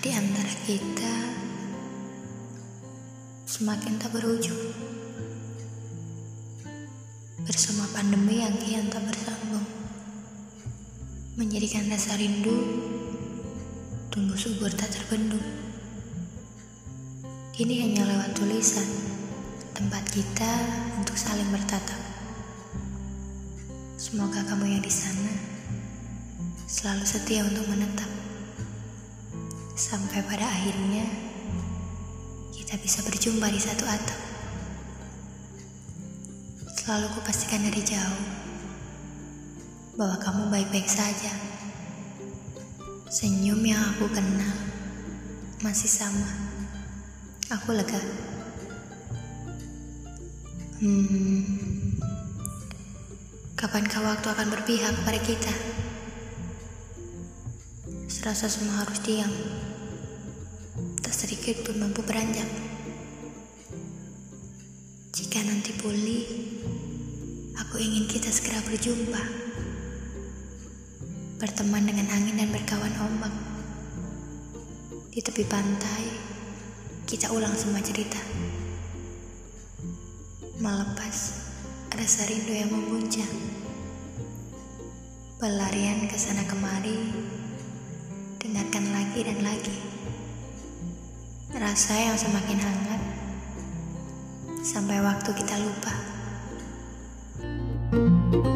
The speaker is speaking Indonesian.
di antara kita semakin tak berujung. Bersama pandemi yang kian tak bersambung, menjadikan rasa rindu tumbuh subur tak terbendung. Kini hanya lewat tulisan, tempat kita untuk saling bertatap. Semoga kamu yang di sana selalu setia untuk menetap. Sampai pada akhirnya kita bisa berjumpa di satu atap. Selalu kupastikan dari jauh bahwa kamu baik-baik saja. Senyum yang aku kenal masih sama. Aku lega. Hmm, kapankah waktu akan berpihak kepada kita? Serasa semua harus diam. Tak sedikit pun mampu beranjak. Jika nanti pulih, aku ingin kita segera berjumpa. Berteman dengan angin dan berkawan ombak. Di tepi pantai, kita ulang semua cerita. Melepas rasa rindu yang memuncak. Pelarian ke sana kemari, lagi dan lagi. Rasa yang semakin hangat sampai waktu kita lupa. thank you